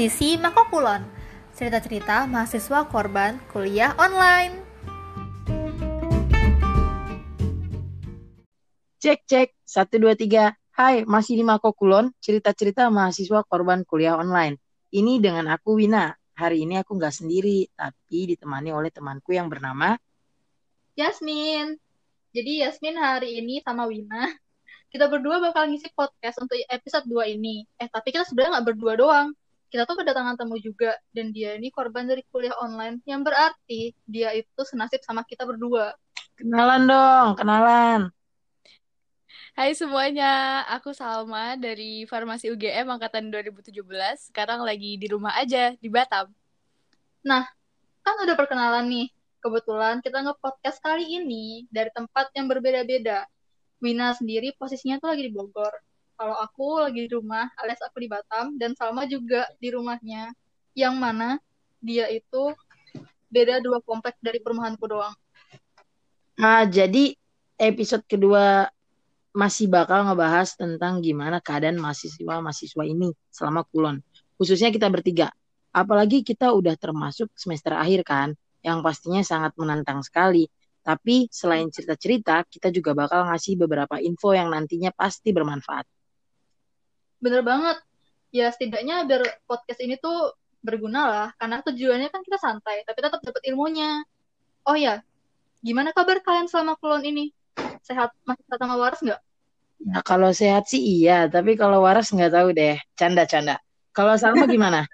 Sisi Makokulon, cerita-cerita mahasiswa korban kuliah online. Cek cek, satu dua tiga. Hai, masih di Makokulon, cerita-cerita mahasiswa korban kuliah online. Ini dengan aku Wina. Hari ini aku nggak sendiri, tapi ditemani oleh temanku yang bernama Yasmin. Jadi Yasmin hari ini sama Wina, kita berdua bakal ngisi podcast untuk episode 2 ini. Eh, tapi kita sebenarnya nggak berdua doang. Kita tuh kedatangan tamu juga, dan dia ini korban dari kuliah online, yang berarti dia itu senasib sama kita berdua. Kenalan dong, kenalan. Hai semuanya, aku Salma dari Farmasi UGM angkatan 2017. Sekarang lagi di rumah aja di Batam. Nah, kan udah perkenalan nih. Kebetulan kita nge-podcast kali ini dari tempat yang berbeda-beda. Wina sendiri posisinya tuh lagi di Bogor. Kalau aku lagi di rumah, alias aku di Batam, dan Salma juga di rumahnya. Yang mana dia itu beda dua komplek dari perumahanku doang. Nah, jadi episode kedua masih bakal ngebahas tentang gimana keadaan mahasiswa-mahasiswa ini selama kulon. Khususnya kita bertiga. Apalagi kita udah termasuk semester akhir kan, yang pastinya sangat menantang sekali. Tapi selain cerita-cerita, kita juga bakal ngasih beberapa info yang nantinya pasti bermanfaat. Bener banget. Ya setidaknya biar podcast ini tuh berguna lah. Karena tujuannya kan kita santai, tapi tetap dapat ilmunya. Oh ya, gimana kabar kalian selama kulon ini? Sehat, masih sehat sama waras nggak? Nah, kalau sehat sih iya, tapi kalau waras nggak tahu deh. Canda-canda. Kalau Salma gimana?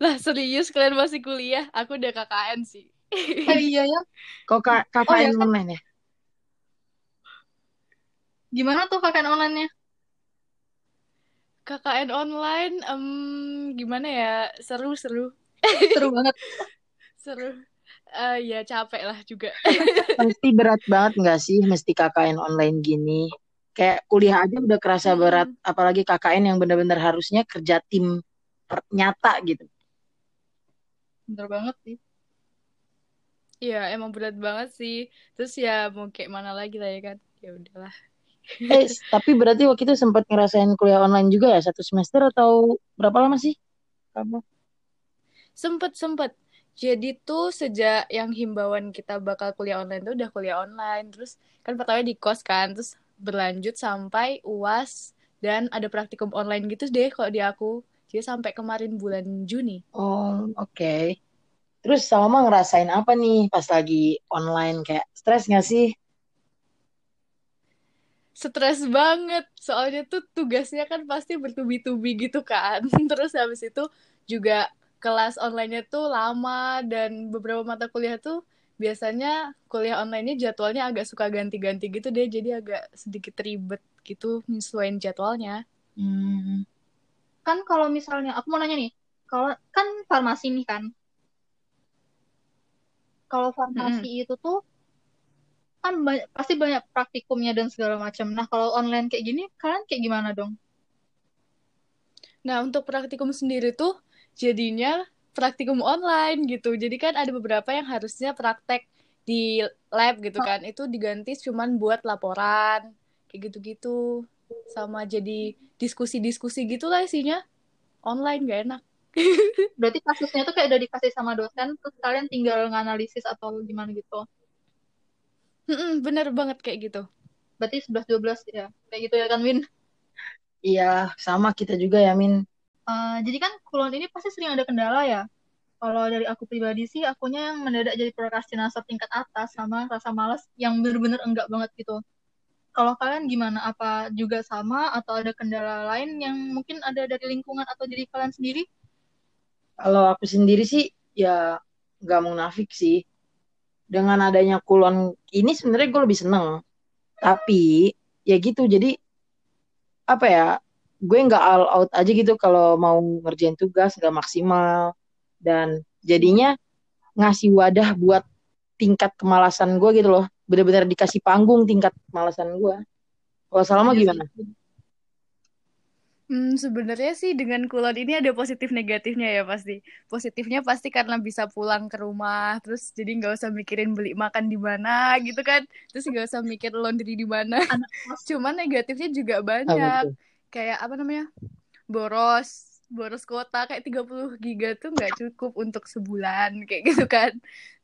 Lah serius kalian masih kuliah? Aku udah KKN sih. Eh, iya ya. Kok Kak KKN Oh, ya kan? online ya? Gimana tuh KKN online-nya? KKN online, em, gimana ya? Seru-seru. Seru banget. Seru. Eh, ya capek lah juga. Pasti berat banget nggak sih mesti KKN online gini? Kayak kuliah aja udah kerasa Hmm. berat, apalagi KKN yang bener-bener harusnya kerja tim nyata gitu. Bener banget sih. Iya, emang berat banget sih. Terus ya mau kayak mana lagi lah ya kan? Ya udahlah. Eh, tapi berarti waktu itu sempat ngerasain kuliah online juga ya satu semester atau berapa lama sih? Kamu? Sempet, sempet. Jadi tuh sejak yang himbauan kita bakal kuliah online tuh udah kuliah online. Terus kan pertama di kos kan. Terus berlanjut sampai UAS. Dan ada praktikum online gitu deh kalau di aku. Jadi sampai kemarin bulan Juni. Oh, oke. Terus Salma ngerasain apa nih pas lagi online kayak stres nggak sih? Stres banget. Soalnya tuh tugasnya kan pasti bertubi-tubi gitu kan. Terus habis itu juga kelas online-nya tuh lama. Dan beberapa mata kuliah tuh biasanya kuliah online-nya jadwalnya agak suka ganti-ganti gitu deh. Jadi agak sedikit ribet gitu nyesuaiin jadwalnya. Hmm, Kan kalau misalnya, aku mau nanya nih. Kalau kan farmasi nih kan. Kalau farmasi itu tuh kan banyak, pasti banyak praktikumnya dan segala macam. Nah, kalau online kayak gini, kalian kayak gimana dong? Nah, untuk praktikum sendiri tuh jadinya praktikum online gitu. Jadi kan ada beberapa yang harusnya praktek di lab gitu kan. Itu diganti cuman buat laporan kayak gitu-gitu. Sama jadi diskusi-diskusi gitu lah isinya. Online gak enak. Berarti kasusnya tuh kayak udah dikasih sama dosen, terus kalian tinggal nganalisis atau gimana gitu. Mm-mm, bener banget kayak gitu. Berarti 11-12 ya. Kayak gitu ya kan, Win? iya, sama kita juga ya, Min. Eh, jadi kan kulon ini pasti sering ada kendala ya. Kalau dari aku pribadi sih, akunya yang mendadak jadi prokrastinator tingkat atas sama rasa malas yang bener-bener enggak banget gitu. Kalau kalian gimana? Apa juga sama atau ada kendala lain yang mungkin ada dari lingkungan atau diri kalian sendiri? Kalau aku sendiri sih ya nggak munafik sih. Dengan adanya kulon ini sebenarnya gue lebih seneng. Tapi ya gitu, jadi apa ya? Gue nggak all out aja gitu kalau mau ngerjain tugas nggak maksimal dan jadinya ngasih wadah buat tingkat kemalasan gue gitu loh. Bener-bener dikasih panggung tingkat kemalasan gue. Kalau Salma Iya gimana? sih. Hmm, sebenarnya sih dengan kulon ini ada positif negatifnya ya pasti. Positifnya pasti karena bisa pulang ke rumah, terus jadi nggak usah mikirin beli makan di mana gitu kan, terus nggak usah mikir laundry di mana. Cuman negatifnya juga banyak, kayak apa namanya, boros, boros kuota kayak 30 giga tuh nggak cukup untuk sebulan kayak gitu kan.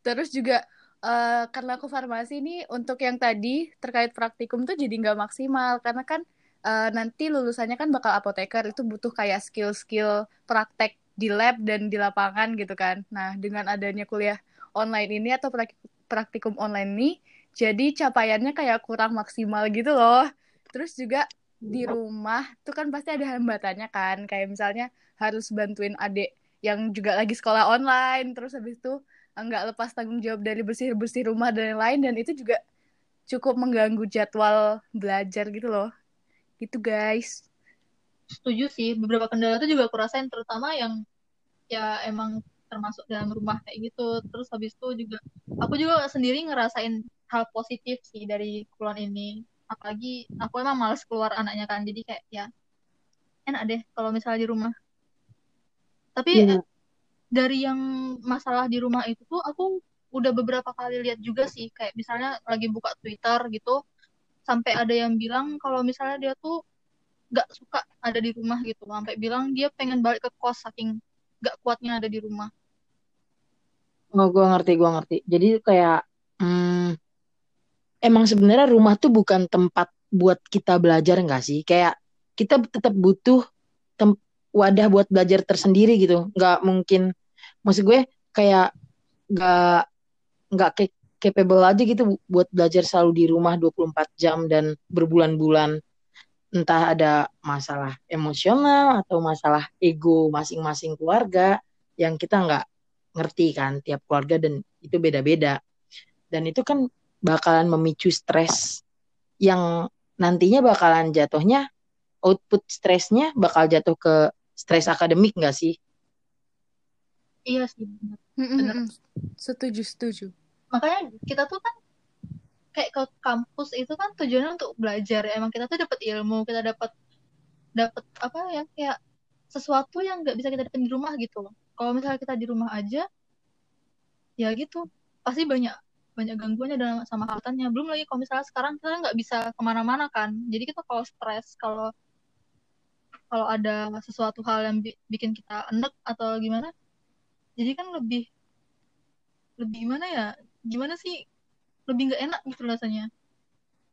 Terus juga eh, karena aku farmasi ini untuk yang tadi terkait praktikum tuh jadi nggak maksimal karena kan eh, nanti lulusannya kan bakal apoteker itu butuh kayak skill-skill praktek di lab dan di lapangan gitu kan. Nah, dengan adanya kuliah online ini atau prak- praktikum online ini jadi capaiannya kayak kurang maksimal gitu loh. Terus juga di rumah tuh kan pasti ada hambatannya kan kayak misalnya harus bantuin adik yang juga lagi sekolah online terus habis itu nggak lepas tanggung jawab dari bersih bersih rumah dan lain-lain dan itu juga cukup mengganggu jadwal belajar gitu loh gitu guys. Setuju sih. Beberapa kendala itu juga aku rasain terutama yang ya emang termasuk dalam rumah kayak gitu. Terus habis itu juga aku juga sendiri ngerasain hal positif sih dari kuliah ini. Apalagi aku emang males keluar anaknya kan. Jadi kayak ya enak deh kalau misalnya di rumah. Tapi Iya. eh, dari yang masalah di rumah itu tuh aku udah beberapa kali lihat juga sih. Kayak misalnya lagi buka Twitter gitu sampai ada yang bilang kalau misalnya dia tuh nggak suka ada di rumah gitu sampai bilang dia pengen balik ke kos saking nggak kuatnya ada di rumah Oh, gue ngerti, gue ngerti. Jadi kayak hmm, emang sebenarnya rumah tuh bukan tempat buat kita belajar nggak sih? Kayak kita tetap butuh tem- wadah buat belajar tersendiri gitu. Nggak mungkin, maksud gue kayak nggak nggak ke- capable aja gitu buat belajar selalu di rumah 24 jam dan berbulan-bulan. Entah ada masalah emosional atau masalah ego masing-masing keluarga yang kita nggak ngerti kan tiap keluarga dan itu beda-beda. Dan itu kan bakalan memicu stres yang nantinya bakalan jatuhnya output stresnya bakal jatuh ke stres akademik nggak sih? iya sih. Mm-mm-mm. setuju setuju makanya kita tuh kan kayak ke kampus itu kan tujuannya untuk belajar. Emang kita tuh dapat ilmu kita dapat dapat apa ya kayak sesuatu yang nggak bisa kita dapetin di rumah gitu kalau misalnya kita di rumah aja ya gitu. Pasti banyak banyak gangguannya dan sama halatannya belum lagi kalau misalnya sekarang kita nggak bisa ke mana-mana kan. Jadi kita kalau stres kalau kalau ada sesuatu hal yang bi- bikin kita enek atau gimana jadi kan lebih lebih gimana ya gimana sih lebih nggak enak gitu rasanya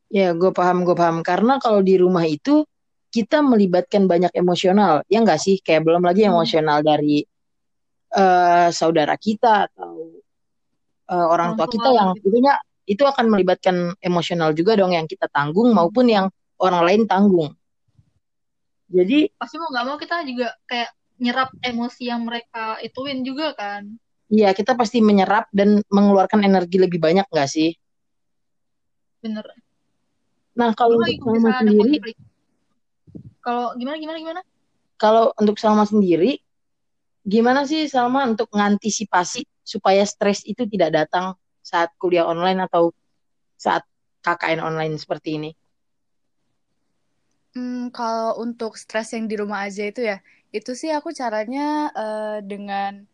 Ya, gue paham, gue paham. Karena kalau di rumah itu kita melibatkan banyak emosional, ya nggak sih? Kayak belum lagi Hmm. emosional dari eh, saudara kita atau eh, orang tua kita yang gitu. tentunya itu akan melibatkan emosional juga dong yang kita tanggung Hmm. maupun yang orang lain tanggung. Jadi pasti mau nggak mau kita juga kayak nyerap emosi yang mereka ituin juga kan ya kita pasti menyerap dan mengeluarkan energi lebih banyak nggak sih? bener. Nah, kalau belum untuk Salma sendiri, kalau gimana gimana gimana? Kalau untuk Salma sendiri, gimana sih Salma untuk mengantisipasi supaya stres itu tidak datang saat kuliah online atau saat KKN online seperti ini? Hmm, kalau untuk stres yang di rumah aja itu ya, itu sih aku caranya eh, dengan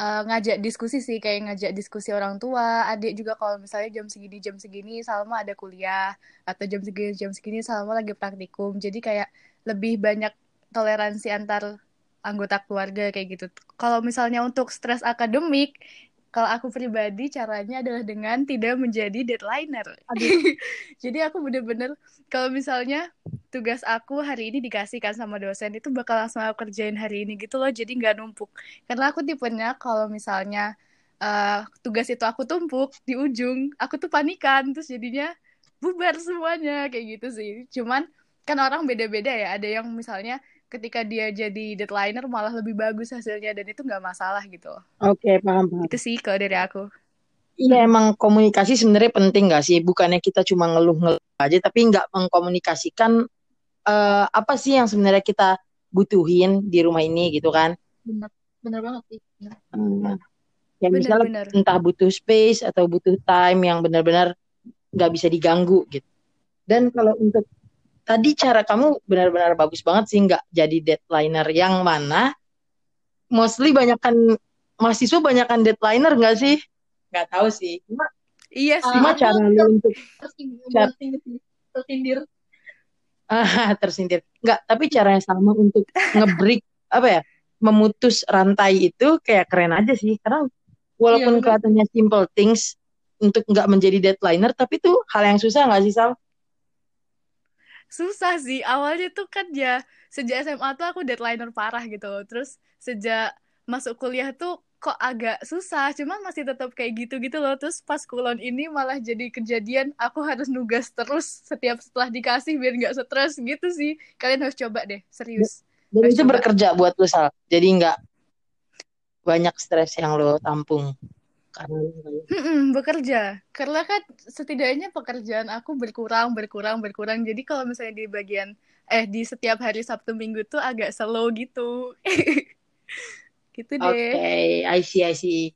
eh, ngajak diskusi sih, kayak ngajak diskusi orang tua, adik juga kalau misalnya jam segini jam segini Salma ada kuliah. Atau jam segini jam segini Salma lagi praktikum, jadi kayak lebih banyak toleransi antar anggota keluarga kayak gitu. Kalau misalnya untuk stres akademik, kalau aku pribadi caranya adalah dengan tidak menjadi deadlineer. Jadi aku bener-bener kalau misalnya tugas aku hari ini dikasihkan sama dosen itu bakal langsung aku kerjain hari ini gitu loh jadi nggak numpuk. Karena aku tipenya kalau misalnya eh, tugas itu aku tumpuk di ujung aku tuh panikan terus jadinya bubar semuanya kayak gitu sih. Cuman kan orang beda-beda ya ada yang misalnya ketika dia jadi deadlineer malah lebih bagus hasilnya dan itu nggak masalah gitu Oke, paham, paham. itu sih kalau dari aku Iya, emang komunikasi sebenarnya penting nggak sih? Bukannya kita cuma ngeluh-ngeluh aja, tapi nggak mengkomunikasikan eh, apa sih yang sebenarnya kita butuhin di rumah ini gitu kan? bener bener banget sih bener. Hmm. Ya misalnya bener-bener entah butuh space atau butuh time yang benar-benar nggak bisa diganggu gitu. Dan kalau untuk tadi cara kamu benar-benar bagus banget sih nggak jadi deadlineer yang mana mostly banyakan mahasiswa banyakan deadlineer nggak sih? Nggak tahu sih. Cuma, iya sih cuma cara lu untuk tersindir Cat. tersindir ah, tersindir. Nggak, tapi caranya sama untuk ngebreak apa ya? memutus rantai itu kayak keren aja sih. Karena walaupun Iya, kelihatannya simple things untuk nggak menjadi deadlineer, tapi itu hal yang susah nggak sih Sal? Susah sih awalnya tuh kan ya sejak SMA tuh aku deadlineer parah gitu loh. terus sejak masuk kuliah tuh kok agak susah cuman masih tetap kayak gitu gitu loh terus pas kulon ini malah jadi kejadian aku harus nugas terus setiap setelah dikasih biar nggak stres gitu sih kalian harus coba deh serius Dan Harus itu coba. bekerja buat lu Sal. Jadi nggak banyak stres yang lo tampung. Mm-mm, bekerja karena kan setidaknya pekerjaan aku berkurang berkurang berkurang jadi kalau misalnya di bagian eh di setiap hari Sabtu Minggu tuh agak slow gitu gitu Oke, deh I see, I see.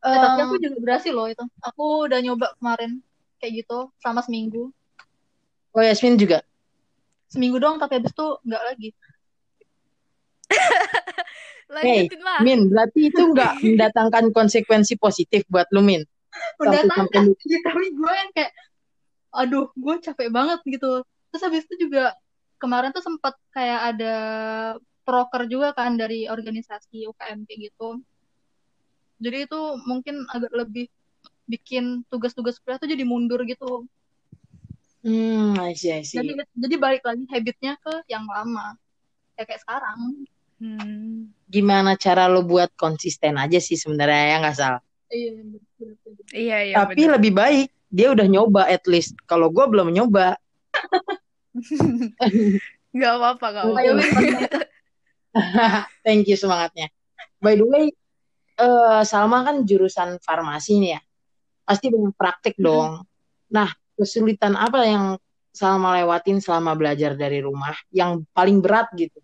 Eh, tapi Um, aku juga berhasil loh itu. Aku udah nyoba kemarin kayak gitu selama seminggu. oh Yasmin juga. Seminggu doang tapi habis itu nggak lagi. lanjutin lah Min, berarti itu nggak mendatangkan konsekuensi positif buat lu, Min. Lu Iya, tapi gue yang kayak aduh gue capek banget gitu. Terus habis itu juga kemarin tuh sempat kayak ada proker juga kan dari organisasi UKM kayak gitu. Jadi itu mungkin agak lebih bikin tugas-tugas kuliah tuh jadi mundur gitu. Hmm, I see, I see. jadi jadi balik lagi habitnya ke yang lama. Ya kayak sekarang Hmm, Gimana cara lo buat konsisten aja sih sebenarnya ya nggak salah. iya iya iya Tapi bener. lebih baik dia udah nyoba at least. Kalau gue belum nyoba. nggak apa-apa nggak apa-apa. Thank you semangatnya. By the way, eh, Salma kan jurusan farmasi nih ya. Pasti banyak praktik Mm-mm. dong. Nah, kesulitan apa yang Salma lewatin selama belajar dari rumah? Yang paling berat gitu.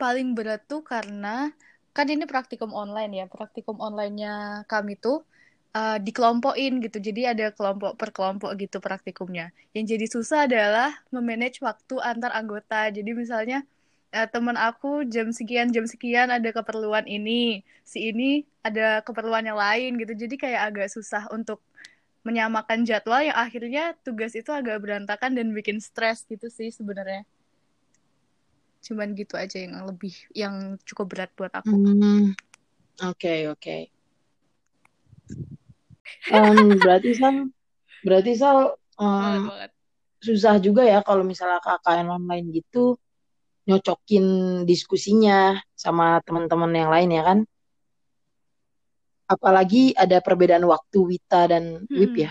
Paling berat tuh karena kan ini praktikum online ya praktikum onlinenya kami tuh uh, dikelompokin gitu. Jadi ada kelompok per kelompok gitu praktikumnya. Yang jadi susah adalah memanage waktu antar anggota. Jadi misalnya eh, teman aku jam sekian jam sekian ada keperluan ini si ini ada keperluan yang lain gitu. Jadi kayak agak susah untuk menyamakan jadwal yang akhirnya tugas itu agak berantakan dan bikin stres gitu sih sebenarnya cuman gitu aja yang lebih yang cukup berat buat aku Hmm, oke oke. Em, berarti Sal, berarti Sal em, banget banget susah juga ya kalau misalnya KKN online gitu nyocokin diskusinya sama teman-teman yang lain ya kan. Apalagi ada perbedaan waktu Wita dan Wip Mm-mm. ya.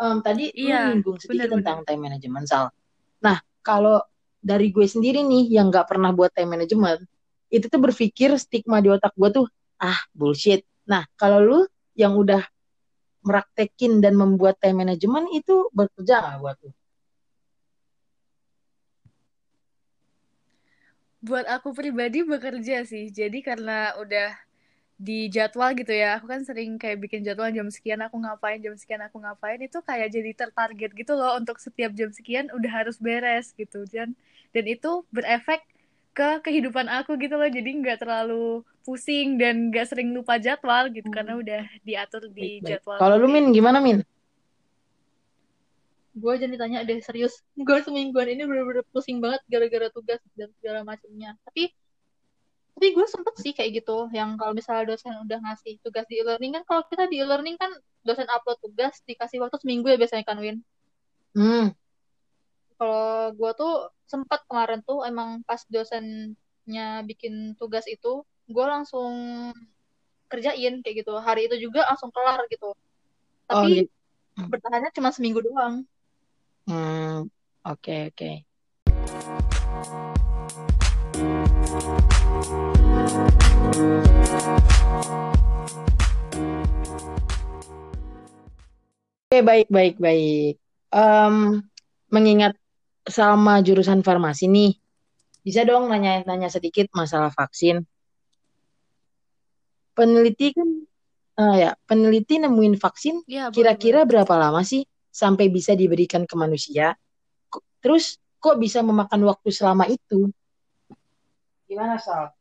Em, tadi lu Iya, nyinggung sedikit benar-benar. tentang time management Sal. Nah, kalau dari gue sendiri nih yang nggak pernah buat time management, itu tuh berpikir stigma di otak gue tuh ah bullshit. Nah, kalau lu yang udah meraktekin dan membuat time management itu bekerja nggak buat lu? Buat aku pribadi bekerja sih. Jadi karena udah di jadwal gitu ya, aku kan sering kayak bikin jadwal jam sekian aku ngapain, jam sekian aku ngapain, itu kayak jadi tertarget gitu loh untuk setiap jam sekian udah harus beres gitu. Dan dan itu berefek ke kehidupan aku gitu loh. Jadi nggak terlalu pusing dan nggak sering lupa jadwal gitu karena udah diatur di Baik, jadwal Kalau lu. Min gimana Min? gue jadi ditanya deh serius gue semingguan ini bener-bener pusing banget gara-gara tugas dan segala macamnya tapi tapi gue sempet sih kayak gitu yang kalau misalnya dosen udah ngasih tugas di e-learning kan kalau kita di e-learning kan dosen upload tugas dikasih waktu seminggu ya biasanya kan Win? Hmm, kalau gue tuh sempat kemarin tuh emang pas dosennya bikin tugas itu gue langsung kerjain kayak gitu. Hari itu juga langsung kelar gitu. Oh tapi gitu. bertahannya cuma seminggu doang. Hmm, oke oke. Oke baik baik baik. Em, mengingat sama jurusan farmasi nih, bisa dong nanya-nanya sedikit masalah vaksin. Peneliti kan, ah ya, peneliti nemuin vaksin Ya, kira-kira berapa lama sih sampai bisa diberikan ke manusia? Terus kok bisa memakan waktu selama itu? Gimana Sal?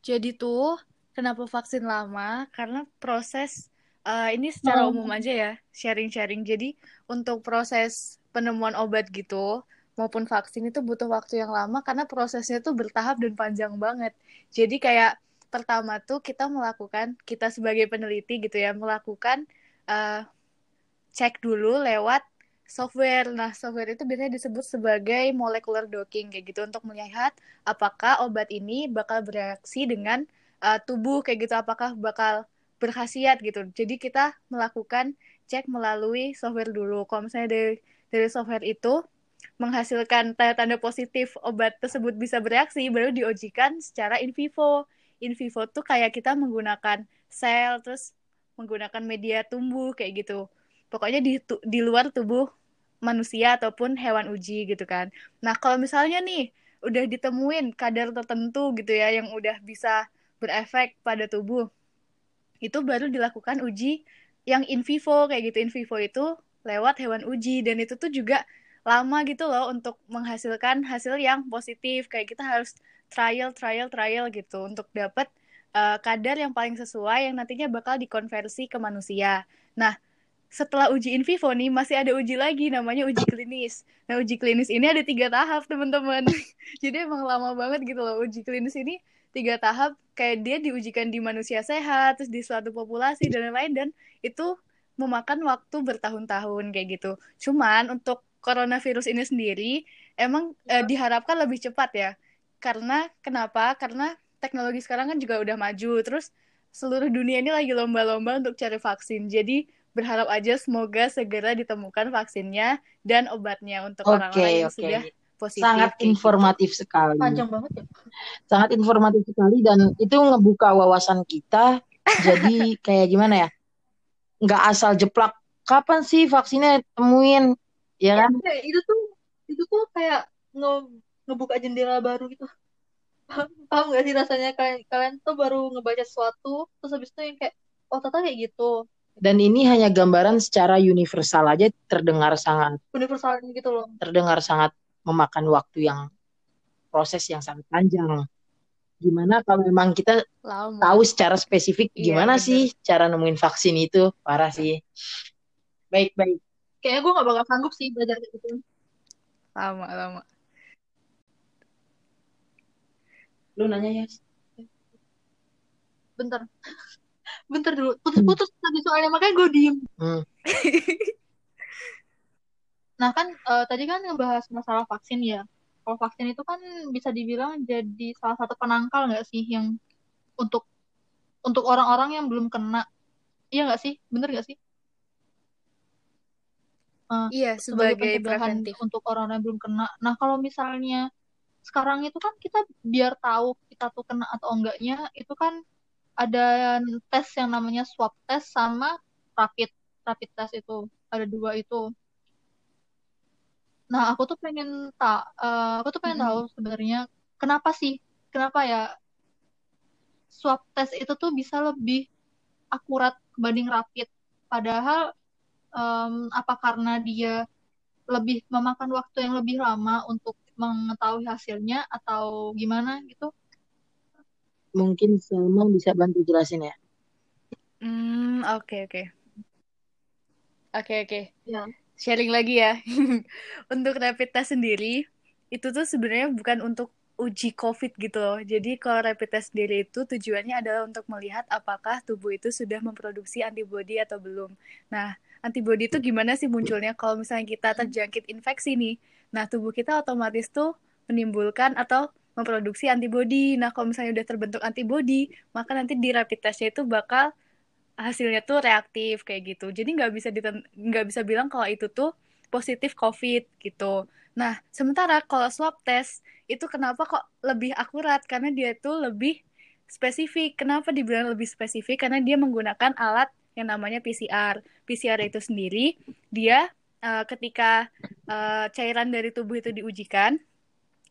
Jadi tuh kenapa vaksin lama? Karena proses eh, ini secara Oh. umum aja ya, sharing-sharing. Jadi untuk proses penemuan obat gitu maupun vaksin itu butuh waktu yang lama karena prosesnya tuh bertahap dan panjang banget. Jadi kayak pertama tuh kita melakukan kita sebagai peneliti gitu ya melakukan eh, cek dulu lewat software. Nah, software itu biasanya disebut sebagai molecular docking kayak gitu untuk melihat apakah obat ini bakal bereaksi dengan uh, tubuh kayak gitu, apakah bakal berkhasiat gitu. Jadi kita melakukan cek melalui software dulu. Kalau misalnya dari dari software itu menghasilkan tanda-tanda positif obat tersebut bisa bereaksi, baru diujikan secara in vivo. In vivo tuh kayak kita menggunakan sel, terus menggunakan media tumbuh kayak gitu. Pokoknya di, tu- di luar tubuh manusia ataupun hewan uji gitu kan. Nah, kalau misalnya nih udah ditemuin kadar tertentu gitu ya yang udah bisa berefek pada tubuh, itu baru dilakukan uji yang in vivo kayak gitu. In vivo itu lewat hewan uji dan itu tuh juga lama gitu loh untuk menghasilkan hasil yang positif. Kayak kita harus trial, trial, trial gitu untuk dapat uh, kadar yang paling sesuai yang nantinya bakal dikonversi ke manusia. Nah, setelah uji in vivo nih masih ada uji lagi namanya uji klinis. Nah uji klinis ini ada tiga tahap teman-teman. Jadi emang lama banget gitu loh uji klinis ini tiga tahap kayak dia diujikan di manusia sehat terus di suatu populasi dan lain-lain dan itu memakan waktu bertahun-tahun kayak gitu. Cuman untuk coronavirus ini sendiri emang eh, diharapkan lebih cepat ya. Karena kenapa? Karena teknologi sekarang kan juga udah maju terus seluruh dunia ini lagi lomba-lomba untuk cari vaksin. Jadi berharap aja semoga segera ditemukan vaksinnya dan obatnya untuk orang-orang yang oke. sudah positif. Sangat gitu. informatif sekali. Panjang banget ya. Sangat informatif sekali dan itu ngebuka wawasan kita. Jadi kayak gimana ya? Nggak asal jeplak. Kapan sih vaksinnya temuin? Ya kan? Kayak itu tuh itu tuh kayak nge ngebuka jendela baru gitu. Paham gak sih rasanya kalian kalian tuh baru ngebaca sesuatu terus habis itu yang kayak oh ternyata kayak gitu. Dan ini hanya gambaran secara universal aja terdengar sangat Universal gitu loh. terdengar sangat memakan waktu yang proses yang sangat panjang. Gimana kalau memang kita Lama. tahu secara spesifik Iya, gimana bener. sih cara nemuin vaksin itu? Parah sih. Baik, baik. Kayaknya gue gak bakal sanggup sih belajar kayak gitu. Lama, lama. Lu nanya ya. Bentar. Bentar dulu. Putus-putus tadi soalnya makanya gue diem. Hmm. Nah kan eh, tadi kan ngebahas masalah vaksin ya. Kalau vaksin itu kan bisa dibilang jadi salah satu penangkal nggak sih yang untuk untuk orang-orang yang belum kena. Iya nggak sih? Bener nggak sih? Eh, Iya, sebagai sebagai pencegahan preventif. untuk orang yang belum kena. Nah kalau misalnya sekarang itu kan kita biar tahu kita tuh kena atau enggaknya itu kan ada tes yang namanya swab test sama rapid rapid test itu ada dua itu. Nah, aku tuh pengen tak, aku tuh pengen Mm-mm. tahu sebenarnya kenapa sih, kenapa ya swab test itu tuh bisa lebih akurat dibanding rapid. Padahal em, apa karena dia lebih memakan waktu yang lebih lama untuk mengetahui hasilnya atau gimana gitu? Mungkin Salma bisa bantu jelasin ya. Hmm, oke, oke. Oke, oke. Ya. Sharing lagi ya. Untuk rapid test sendiri, itu tuh sebenarnya bukan untuk uji COVID gitu loh. Jadi kalau rapid test sendiri itu tujuannya adalah untuk melihat apakah tubuh itu sudah memproduksi antibodi atau belum. Nah, antibodi itu gimana sih munculnya kalau misalnya kita terjangkit infeksi nih. Nah, tubuh kita otomatis tuh menimbulkan atau memproduksi antibodi. Nah, kalau misalnya udah terbentuk antibodi, maka nanti di rapid testnya itu bakal hasilnya tuh reaktif kayak gitu. Jadi nggak bisa nggak bisa bilang kalau itu tuh positif COVID gitu. Nah, sementara kalau swab test itu kenapa kok lebih akurat? Karena dia tuh lebih spesifik. Kenapa dibilang lebih spesifik? Karena dia menggunakan alat yang namanya PCR. PCR itu sendiri dia eh, ketika eh, cairan dari tubuh itu diujikan,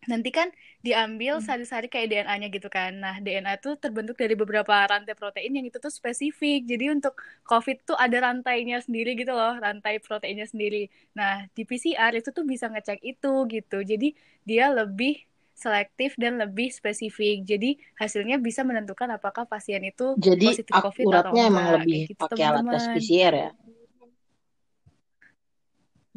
nanti kan diambil sari-sari kayak DNA-nya gitu kan. Nah, DNA itu terbentuk dari beberapa rantai protein yang itu tuh spesifik. Jadi untuk COVID tuh ada rantainya sendiri gitu loh, rantai proteinnya sendiri. Nah, di PCR itu tuh bisa ngecek itu gitu. Jadi dia lebih selektif dan lebih spesifik. Jadi hasilnya bisa menentukan apakah pasien itu Jadi positif COVID atau akuratnya emang enggak. lebih Kayak gitu, pakai alat tes. PCR ya.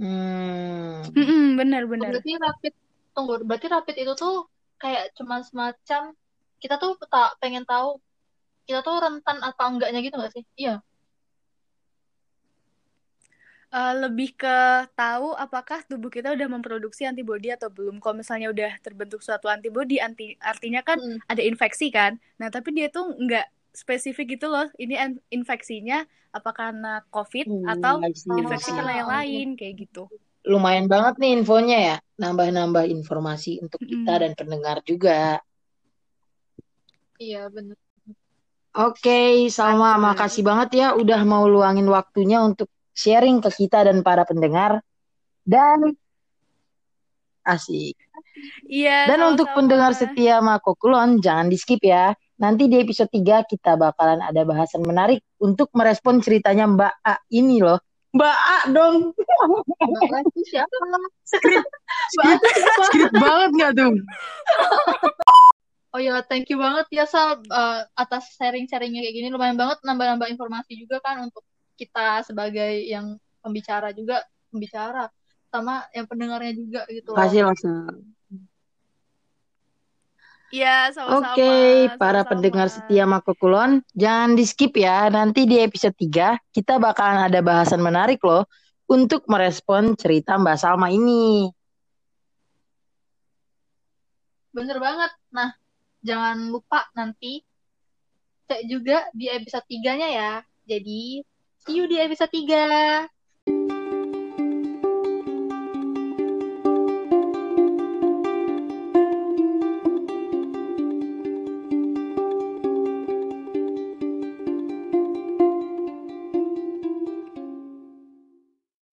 Hmm. Mm-mm, benar-benar. Berarti rapid, tunggu, berarti rapid itu tuh kayak cuman semacam kita tuh tak pengen tahu kita tuh rentan apa enggaknya gitu nggak sih? Iya. Eh, lebih ke tahu apakah tubuh kita udah memproduksi antibodi atau belum. Kalau misalnya udah terbentuk suatu antibodi, anti artinya kan Hmm. ada infeksi kan. Nah, tapi dia tuh nggak spesifik gitu loh. Ini in- infeksinya apa karena COVID atau see, I infeksi karena yang Ah, lain kayak gitu. Lumayan banget nih infonya ya. Nambah-nambah informasi untuk kita Mm-mm. dan pendengar juga. Iya bener. Oke, Salma, Betul. makasih banget ya udah mau luangin waktunya untuk sharing ke kita dan para pendengar. Dan asik. Iya, Dan untuk sama-sama. pendengar setia Makokulon, jangan di skip ya. Nanti di episode 3 kita bakalan ada bahasan menarik untuk merespon ceritanya Mbak A ini loh. Mbak A dong. Mbak A itu siapa? Skrip, siapa? skrip banget gak tuh? Oh ya, thank you banget ya Sal eh, atas sharing-sharingnya kayak gini. Lumayan banget nambah-nambah informasi juga kan untuk kita sebagai yang pembicara juga, pembicara sama yang pendengarnya juga gitu loh. Kasih Sal. Iya, sama-sama. Oke, para Sama-sama. pendengar setia Makokulon, jangan di skip ya. Nanti di episode 3 kita bakalan ada bahasan menarik loh untuk merespon cerita Mbak Salma ini. Bener banget. Nah, jangan lupa nanti cek juga di episode 3-nya ya. Jadi, see you di episode 3.